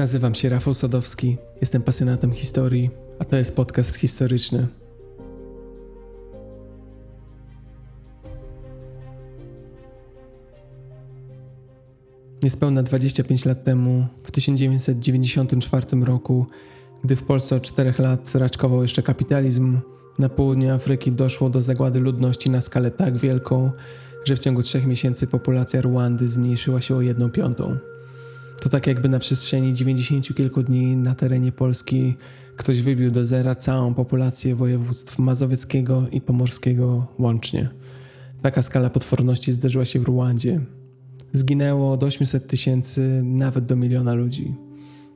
Nazywam się Rafał Sadowski, jestem pasjonatem historii, a to jest podcast historyczny. Niespełna 25 lat temu, w 1994 roku, gdy w Polsce od 4 lat raczkował jeszcze kapitalizm, na południu Afryki doszło do zagłady ludności na skalę tak wielką, że w ciągu trzech miesięcy populacja Ruandy zmniejszyła się o jedną piątą. To tak jakby na przestrzeni 90 kilku dni na terenie Polski ktoś wybił do zera całą populację województw mazowieckiego i pomorskiego łącznie. Taka skala potworności zdarzyła się w Ruandzie. Zginęło od 800 tysięcy nawet do miliona ludzi.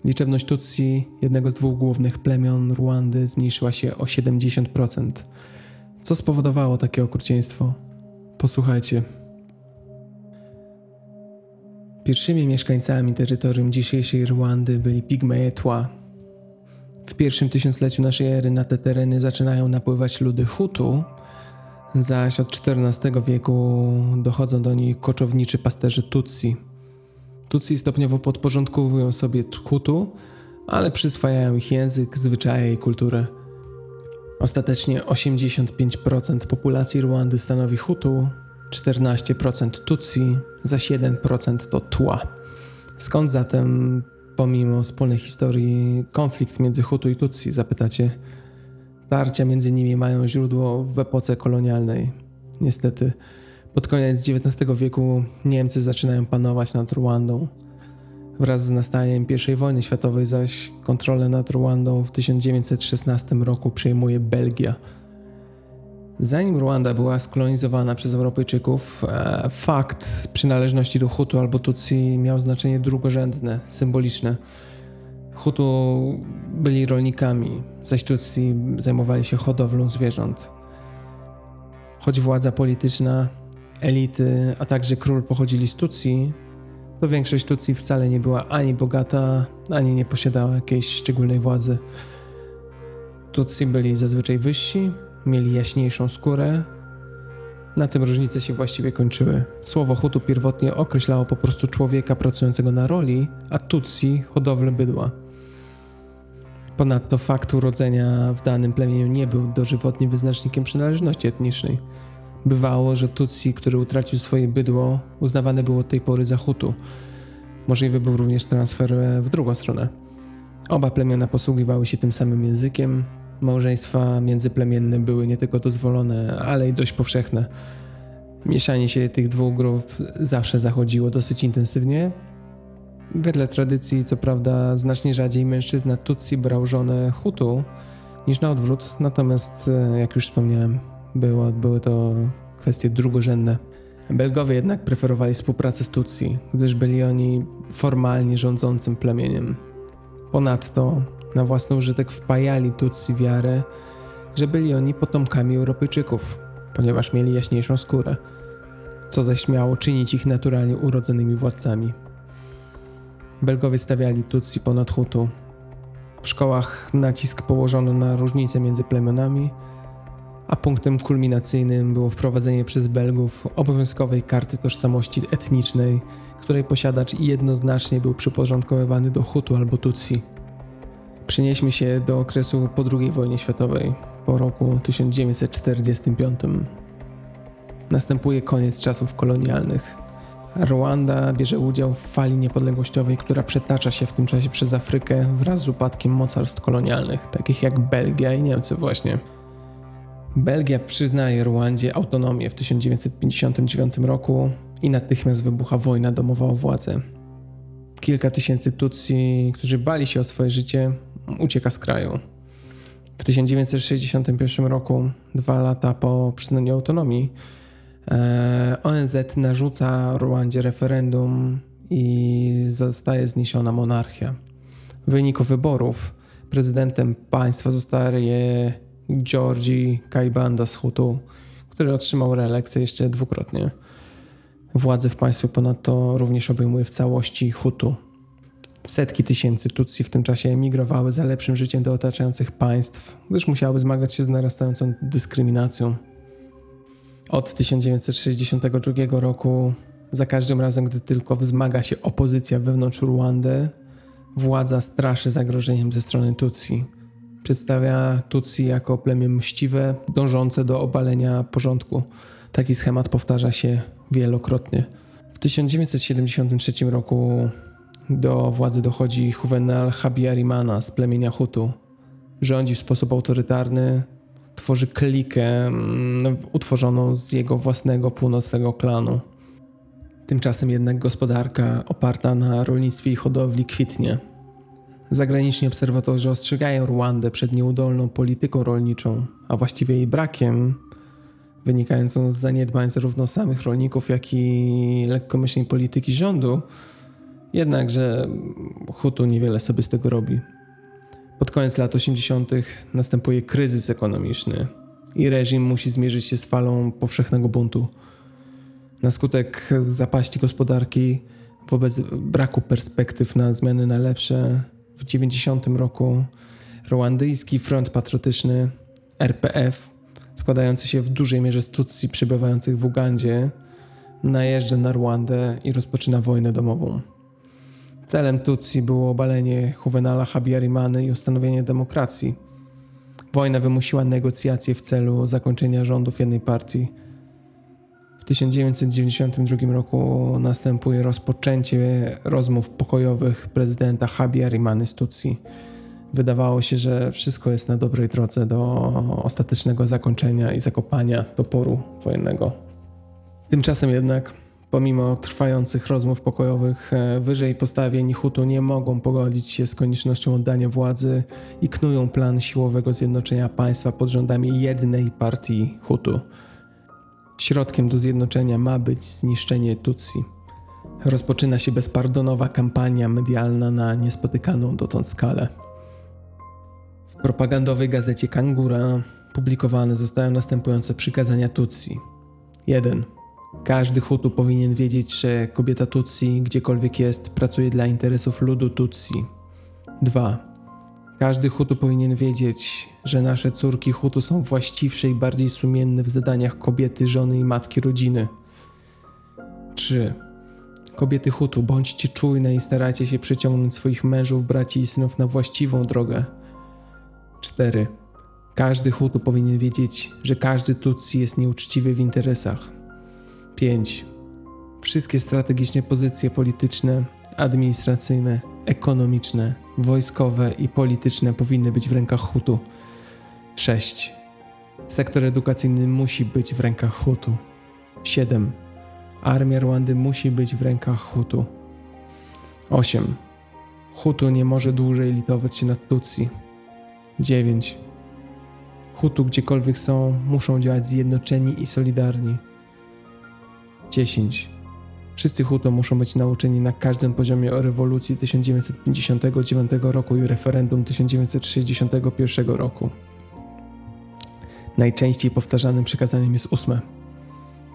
Liczebność Tutsi, jednego z dwóch głównych plemion Ruandy, zmniejszyła się o 70%. Co spowodowało takie okrucieństwo? Posłuchajcie. Pierwszymi mieszkańcami terytorium dzisiejszej Rwandy byli Pigmeje Tła. W pierwszym tysiącleciu naszej ery na te tereny zaczynają napływać ludy Hutu, zaś od XIV wieku dochodzą do nich koczowniczy pasterze Tutsi. Tutsi stopniowo podporządkowują sobie Hutu, ale przyswajają ich język, zwyczaje i kulturę. Ostatecznie 85% populacji Rwandy stanowi Hutu, 14% Tutsi, za 7% to Tła. Skąd zatem, pomimo wspólnej historii, konflikt między Hutu i Tutsi, zapytacie? Tarcia między nimi mają źródło w epoce kolonialnej. Niestety, pod koniec XIX wieku Niemcy zaczynają panować nad Rwandą. Wraz z nastaniem I wojny światowej zaś kontrolę nad Rwandą w 1916 roku przejmuje Belgia – Zanim Ruanda była skolonizowana przez Europejczyków, e, fakt przynależności do Hutu albo Tutsi miał znaczenie drugorzędne, symboliczne. Hutu byli rolnikami, zaś Tutsi zajmowali się hodowlą zwierząt. Choć władza polityczna, elity, a także król pochodzili z Tutsi, to większość Tutsi wcale nie była ani bogata, ani nie posiadała jakiejś szczególnej władzy. Tutsi byli zazwyczaj wyżsi, mieli jaśniejszą skórę. Na tym różnice się właściwie kończyły. Słowo Hutu pierwotnie określało po prostu człowieka pracującego na roli, a Tutsi hodowlę bydła. Ponadto fakt urodzenia w danym plemieniu nie był dożywotnim wyznacznikiem przynależności etnicznej. Bywało, że Tutsi, który utracił swoje bydło, uznawane było od tej pory za Hutu. Możliwy był również transfer w drugą stronę. Oba plemiona posługiwały się tym samym językiem, Małżeństwa międzyplemienne były nie tylko dozwolone, ale i dość powszechne. Mieszanie się tych dwóch grup zawsze zachodziło dosyć intensywnie. Wedle tradycji, co prawda, znacznie rzadziej mężczyzna Tutsi brał żonę Hutu niż na odwrót, natomiast, e, jak już wspomniałem, było, były to kwestie drugorzędne. Belgowie jednak preferowali współpracę z Tutsi, gdyż byli oni formalnie rządzącym plemieniem. Ponadto na własny użytek wpajali Tutsi wiarę, że byli oni potomkami Europejczyków, ponieważ mieli jaśniejszą skórę, co zaś miało czynić ich naturalnie urodzonymi władcami. Belgowie stawiali Tutsi ponad Hutu. W szkołach nacisk położono na różnice między plemionami, a punktem kulminacyjnym było wprowadzenie przez Belgów obowiązkowej karty tożsamości etnicznej, której posiadacz jednoznacznie był przyporządkowywany do Hutu albo Tutsi. Przenieśmy się do okresu po II wojnie światowej, po roku 1945. Następuje koniec czasów kolonialnych. Rwanda bierze udział w fali niepodległościowej, która przetacza się w tym czasie przez Afrykę wraz z upadkiem mocarstw kolonialnych, takich jak Belgia i Niemcy właśnie. Belgia przyznaje Rwandzie autonomię w 1959 roku i natychmiast wybucha wojna domowa o władzę. Kilka tysięcy Tutsi, którzy bali się o swoje życie, ucieka z kraju. W 1961 roku, dwa lata po przyznaniu autonomii, e, ONZ narzuca Rwandzie referendum i zostaje zniesiona monarchia. W wyniku wyborów prezydentem państwa zostaje Georgi Kaibanda z Hutu, który otrzymał reelekcję jeszcze dwukrotnie. Władzę w państwie ponadto również obejmuje w całości Hutu. Setki tysięcy Tutsi w tym czasie emigrowały za lepszym życiem do otaczających państw, gdyż musiały zmagać się z narastającą dyskryminacją. Od 1962 roku, za każdym razem, gdy tylko wzmaga się opozycja wewnątrz Ruandy, Władza straszy zagrożeniem ze strony Tutsi. Przedstawia Tutsi jako plemię mściwe, dążące do obalenia porządku. Taki schemat powtarza się wielokrotnie. W 1973 roku do władzy dochodzi Juvenal Habyarimana z plemienia Hutu. Rządzi w sposób autorytarny, tworzy klikę mm, utworzoną z jego własnego północnego klanu. Tymczasem jednak gospodarka oparta na rolnictwie i hodowli kwitnie. Zagraniczni obserwatorzy ostrzegają Rwandę przed nieudolną polityką rolniczą, a właściwie jej brakiem, wynikającą z zaniedbań zarówno samych rolników, jak i lekkomyślnej polityki rządu. Jednakże Hutu niewiele sobie z tego robi. Pod koniec lat 80. następuje kryzys ekonomiczny i reżim musi zmierzyć się z falą powszechnego buntu. Na skutek zapaści gospodarki, wobec braku perspektyw na zmiany na lepsze, w 90 roku Rwandyjski Front Patriotyczny RPF, składający się w dużej mierze z Tutsi przebywających w Ugandzie, najeżdża na Rwandę i rozpoczyna wojnę domową. Celem Tutsi było obalenie Juvenala Habyarimany i ustanowienie demokracji. Wojna wymusiła negocjacje w celu zakończenia rządów jednej partii. W 1992 roku następuje rozpoczęcie rozmów pokojowych prezydenta Habyarimany z Tutsi. Wydawało się, że wszystko jest na dobrej drodze do ostatecznego zakończenia i zakopania toporu wojennego. Tymczasem jednak Pomimo trwających rozmów pokojowych, e, wyżej postawieni Hutu nie mogą pogodzić się z koniecznością oddania władzy i knują plan siłowego zjednoczenia państwa pod rządami jednej partii Hutu. Środkiem do zjednoczenia ma być zniszczenie Tutsi. Rozpoczyna się bezpardonowa kampania medialna na niespotykaną dotąd skalę. W propagandowej gazecie Kangura publikowane zostają następujące przykazania Tutsi. 1. Każdy Hutu powinien wiedzieć, że kobieta Tutsi, gdziekolwiek jest, pracuje dla interesów ludu Tutsi. 2. Każdy Hutu powinien wiedzieć, że nasze córki Hutu są właściwsze i bardziej sumienne w zadaniach kobiety, żony i matki rodziny. 3. Kobiety Hutu, bądźcie czujne i starajcie się przyciągnąć swoich mężów, braci i synów na właściwą drogę. 4. Każdy Hutu powinien wiedzieć, że każdy Tutsi jest nieuczciwy w interesach. 5. Wszystkie strategiczne pozycje polityczne, administracyjne, ekonomiczne, wojskowe i polityczne powinny być w rękach Hutu. 6. Sektor edukacyjny musi być w rękach Hutu. 7. Armia Rwandy musi być w rękach Hutu. 8. Hutu nie może dłużej litować się nad Tutsi. 9. Hutu gdziekolwiek są, muszą działać zjednoczeni i solidarni. 10. Wszyscy Hutu muszą być nauczeni na każdym poziomie o rewolucji 1959 roku i referendum 1961 roku. Najczęściej powtarzanym przekazaniem jest ósme.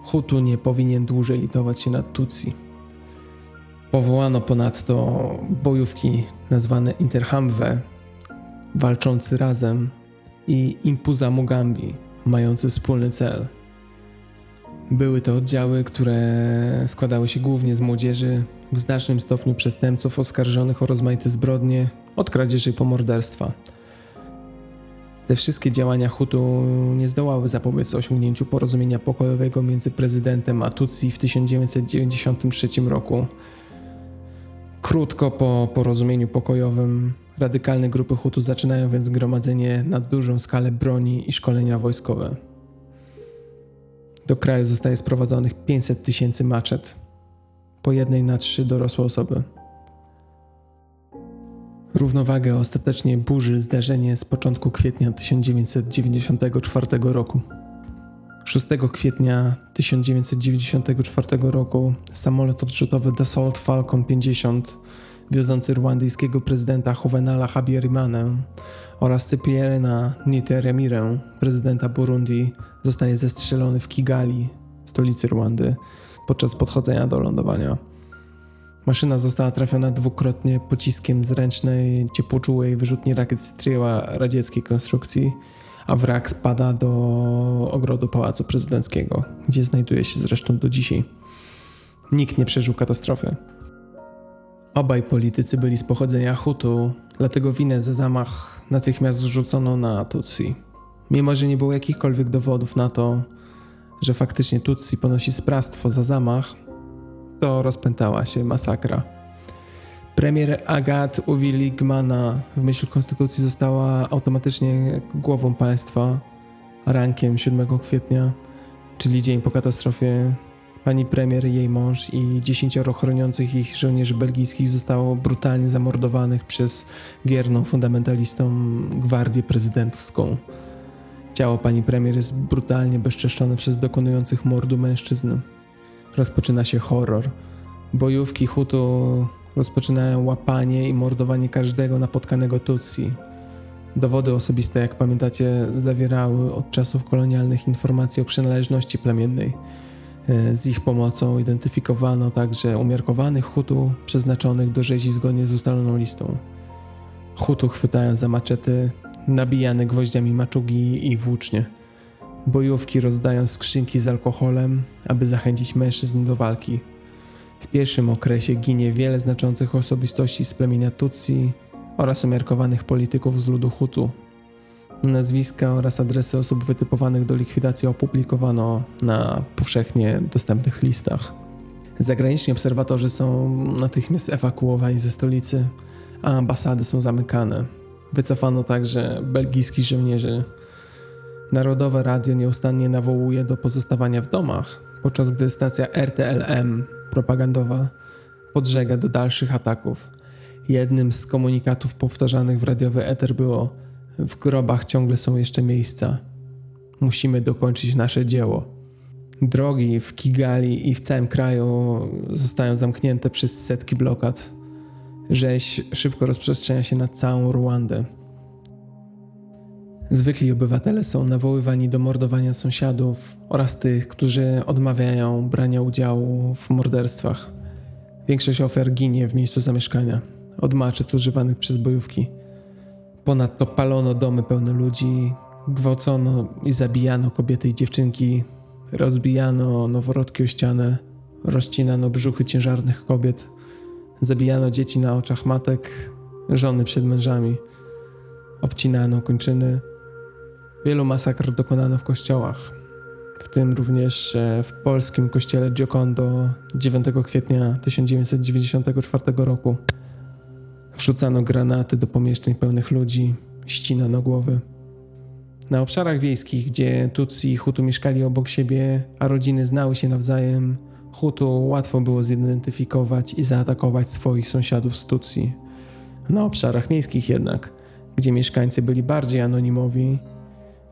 Hutu nie powinien dłużej litować się nad Tutsi. Powołano ponadto bojówki nazwane Interhamwe, walczący razem i Impuza Mugambi, mający wspólny cel – były to oddziały, które składały się głównie z młodzieży, w znacznym stopniu przestępców oskarżonych o rozmaite zbrodnie, od kradzieży po morderstwa. Te wszystkie działania Hutu nie zdołały zapobiec osiągnięciu porozumienia pokojowego między prezydentem a Tutsi w 1993 roku. Krótko po porozumieniu pokojowym radykalne grupy Hutu zaczynają więc gromadzenie na dużą skalę broni i szkolenia wojskowe. Do kraju zostaje sprowadzonych 500 tysięcy maczet, po jednej na trzy dorosłe osoby. Równowagę ostatecznie burzy zdarzenie z początku kwietnia 1994 roku. 6 kwietnia 1994 roku samolot odrzutowy Dassault Falcon 50 wiozący rwandyjskiego prezydenta Juvenala Habyarimana oraz Cypriana Niteremirę, prezydenta Burundi, zostaje zestrzelony w Kigali, stolicy Rwandy, podczas podchodzenia do lądowania. Maszyna została trafiona dwukrotnie pociskiem z ręcznej, ciepłoczułej wyrzutni rakiet Strieła radzieckiej konstrukcji, a wrak spada do ogrodu Pałacu Prezydenckiego, gdzie znajduje się zresztą do dzisiaj. Nikt nie przeżył katastrofy. Obaj politycy byli z pochodzenia Hutu, dlatego winę za zamach natychmiast zrzucono na Tutsi. Mimo, że nie było jakichkolwiek dowodów na to, że faktycznie Tutsi ponosi sprawstwo za zamach, to rozpętała się masakra. Premier Agat Uwiligmana w myśl konstytucji została automatycznie głową państwa rankiem 7 kwietnia, czyli dzień po katastrofie. Pani premier, jej mąż i dziesięcioro chroniących ich żołnierzy belgijskich zostało brutalnie zamordowanych przez wierną fundamentalistom gwardię prezydencką. Ciało pani premier jest brutalnie bezczeszczone przez dokonujących mordu mężczyzn. Rozpoczyna się horror. Bojówki Hutu rozpoczynają łapanie i mordowanie każdego napotkanego Tutsi. Dowody osobiste, jak pamiętacie, zawierały od czasów kolonialnych informacje o przynależności plemiennej. E, z ich pomocą identyfikowano także umiarkowanych Hutu przeznaczonych do rzezi zgodnie z ustaloną listą. Hutu chwytają za maczety, nabijane gwoździami maczugi i włócznie. Bojówki rozdają skrzynki z alkoholem, aby zachęcić mężczyzn do walki. W pierwszym okresie ginie wiele znaczących osobistości z plemienia Tutsi oraz umiarkowanych polityków z ludu Hutu. Nazwiska oraz adresy osób wytypowanych do likwidacji opublikowano na powszechnie dostępnych listach. Zagraniczni obserwatorzy są natychmiast ewakuowani ze stolicy, a ambasady są zamykane. Wycofano także belgijskich żołnierzy. Narodowe radio nieustannie nawołuje do pozostawania w domach, podczas gdy stacja RTLM propagandowa podżega do dalszych ataków. Jednym z komunikatów powtarzanych w radiowy eter było: W grobach ciągle są jeszcze miejsca. Musimy dokończyć nasze dzieło. Drogi w Kigali i w całym kraju zostają zamknięte przez setki blokad. Rzeź szybko rozprzestrzenia się na całą Ruandę. Zwykli obywatele są nawoływani do mordowania sąsiadów oraz tych, którzy odmawiają brania udziału w morderstwach. Większość ofiar ginie w miejscu zamieszkania od maczet używanych przez bojówki. Ponadto palono domy pełne ludzi, gwałcono i zabijano kobiety i dziewczynki, rozbijano noworodki o ścianę, rozcinano brzuchy ciężarnych kobiet, zabijano dzieci na oczach matek, żony przed mężami, obcinano kończyny. Wielu masakr dokonano w kościołach, w tym również e, w polskim kościele Giocondo 9 kwietnia 1994 roku. Wrzucano granaty do pomieszczeń pełnych ludzi, ścinano głowy. Na obszarach wiejskich, gdzie Tutsi i Hutu mieszkali obok siebie, a rodziny znały się nawzajem, Hutu łatwo było zidentyfikować i zaatakować swoich sąsiadów z Tutsi. Na obszarach miejskich jednak, gdzie mieszkańcy byli bardziej anonimowi,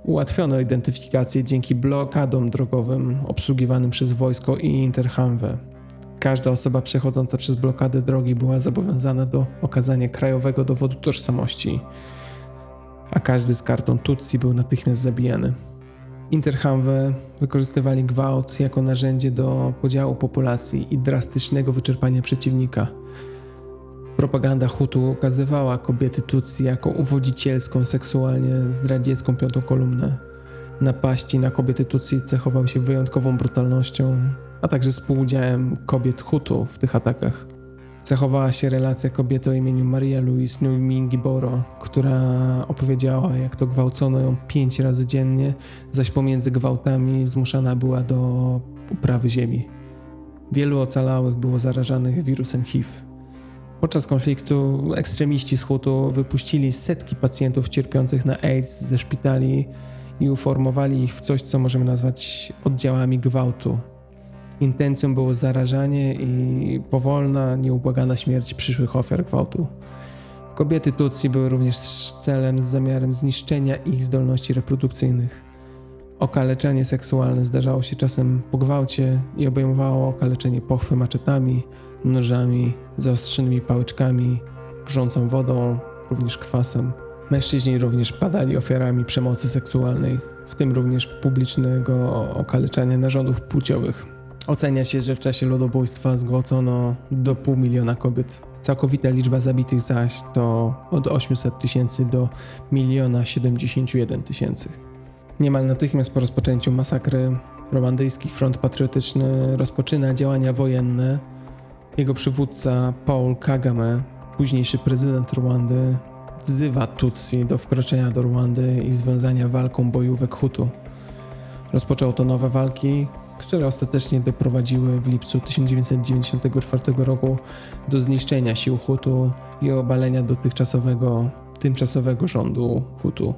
ułatwiono identyfikację dzięki blokadom drogowym obsługiwanym przez wojsko i Interhamwe. Każda osoba przechodząca przez blokadę drogi była zobowiązana do okazania krajowego dowodu tożsamości, a każdy z kartą Tutsi był natychmiast zabijany. Interhamwe wykorzystywali gwałt jako narzędzie do podziału populacji i drastycznego wyczerpania przeciwnika. Propaganda Hutu ukazywała kobiety Tutsi jako uwodzicielską, seksualnie zdradziecką piątą kolumnę. Napaści na kobiety Tutsi cechowały się wyjątkową brutalnością, a także współudziałem kobiet Hutu w tych atakach. Zachowała się relacja kobiety o imieniu Maria Louise Numingiboro, która opowiedziała, jak to gwałcono ją pięć razy dziennie, zaś pomiędzy gwałtami zmuszana była do uprawy ziemi. Wielu ocalałych było zarażanych wirusem HIV. Podczas konfliktu ekstremiści z Hutu wypuścili setki pacjentów cierpiących na AIDS ze szpitali i uformowali ich w coś, co możemy nazwać oddziałami gwałtu. Intencją było zarażanie i powolna, nieubłagana śmierć przyszłych ofiar gwałtu. Kobiety Tutsi były również celem z zamiarem zniszczenia ich zdolności reprodukcyjnych. Okaleczenie seksualne zdarzało się czasem po gwałcie i obejmowało okaleczenie pochwy maczetami, nożami, zaostrzonymi pałeczkami, wrzącą wodą, również kwasem. Mężczyźni również padali ofiarami przemocy seksualnej, w tym również publicznego okaleczania narządów płciowych. Ocenia się, że w czasie ludobójstwa zgwałcono do pół miliona kobiet. Całkowita liczba zabitych zaś to od 800 tysięcy do miliona 71 tysięcy. Niemal natychmiast po rozpoczęciu masakry Rwandyjski Front Patriotyczny rozpoczyna działania wojenne Jego przywódca Paul Kagame, późniejszy prezydent Rwandy, wzywa Tutsi do wkroczenia do Rwandy i związania walką bojówek Hutu. Rozpoczął to nowe walki, które ostatecznie doprowadziły w lipcu 1994 roku do zniszczenia sił Hutu i obalenia dotychczasowego, tymczasowego rządu Hutu.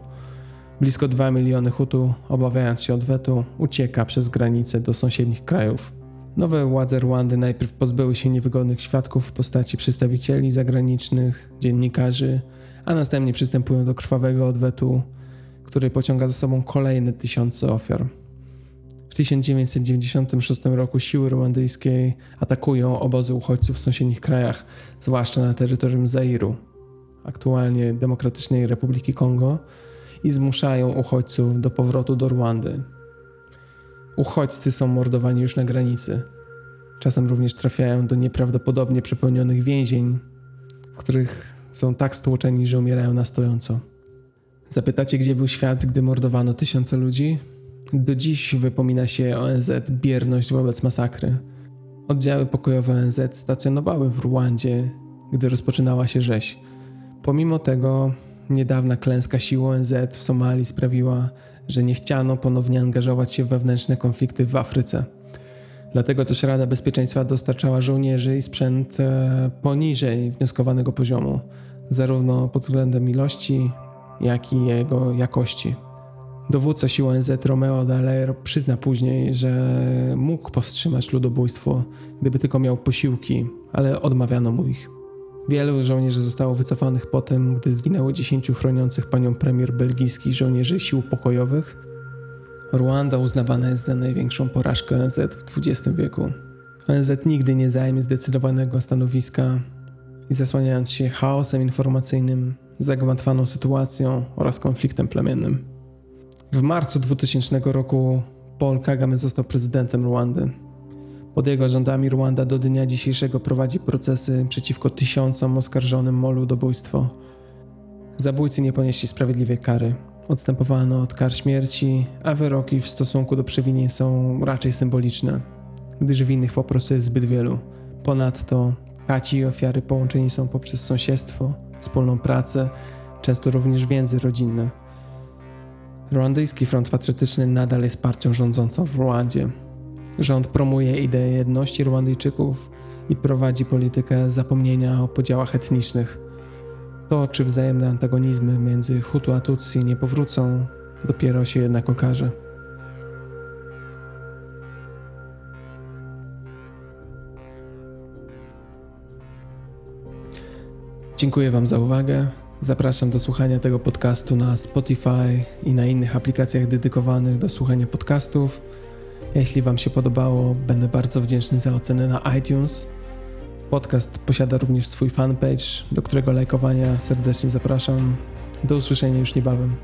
Blisko 2 miliony Hutu, obawiając się odwetu, ucieka przez granice do sąsiednich krajów. Nowe władze Rwandy najpierw pozbyły się niewygodnych świadków w postaci przedstawicieli zagranicznych, dziennikarzy, a następnie przystępują do krwawego odwetu, który pociąga za sobą kolejne tysiące ofiar. W 1996 roku siły rwandyjskie atakują obozy uchodźców w sąsiednich krajach, zwłaszcza na terytorium Zairu, aktualnie Demokratycznej Republiki Kongo, i zmuszają uchodźców do powrotu do Rwandy. Uchodźcy są mordowani już na granicy. Czasem również trafiają do nieprawdopodobnie przepełnionych więzień, w których są tak stłoczeni, że umierają na stojąco. Zapytacie, gdzie był świat, gdy mordowano tysiące ludzi? Do dziś wypomina się ONZ bierność wobec masakry. Oddziały pokojowe ONZ stacjonowały w Rwandzie, gdy rozpoczynała się rzeź. Pomimo tego, niedawna klęska sił ONZ w Somalii sprawiła, że nie chciano ponownie angażować się w wewnętrzne konflikty w Afryce. Dlatego też Rada Bezpieczeństwa dostarczała żołnierzy i sprzęt e, poniżej wnioskowanego poziomu, zarówno pod względem ilości, jak i jego jakości. Dowódca sił ONZ Romeo Dallaire przyzna później, że mógł powstrzymać ludobójstwo, gdyby tylko miał posiłki, ale odmawiano mu ich. Wielu żołnierzy zostało wycofanych po tym, gdy zginęło 10 chroniących panią premier belgijskich żołnierzy sił pokojowych. Ruanda uznawana jest za największą porażkę ONZ w XX wieku. ONZ nigdy nie zajmie zdecydowanego stanowiska i zasłaniając się chaosem informacyjnym, zagmatwaną sytuacją oraz konfliktem plemiennym. W marcu 2000 roku Paul Kagame został prezydentem Rwandy. Pod jego rządami Rwanda do dnia dzisiejszego prowadzi procesy przeciwko tysiącom oskarżonym o ludobójstwo. Zabójcy nie ponieśli sprawiedliwej kary. Odstępowano od kar śmierci, a wyroki w stosunku do przewinień są raczej symboliczne, gdyż winnych po prostu jest zbyt wielu. Ponadto kaci i ofiary połączeni są poprzez sąsiedztwo, wspólną pracę, często również więzy rodzinne. Rwandyjski Front Patriotyczny nadal jest partią rządzącą w Rwandzie. Rząd promuje ideę jedności Rwandyjczyków i prowadzi politykę zapomnienia o podziałach etnicznych. To, czy wzajemne antagonizmy między Hutu a Tutsi nie powrócą, dopiero się jednak okaże. Dziękuję Wam za uwagę. Zapraszam do słuchania tego podcastu na Spotify i na innych aplikacjach dedykowanych do słuchania podcastów. Jeśli Wam się podobało, będę bardzo wdzięczny za ocenę na iTunes. Podcast posiada również swój fanpage, do którego lajkowania serdecznie zapraszam. Do usłyszenia już niebawem.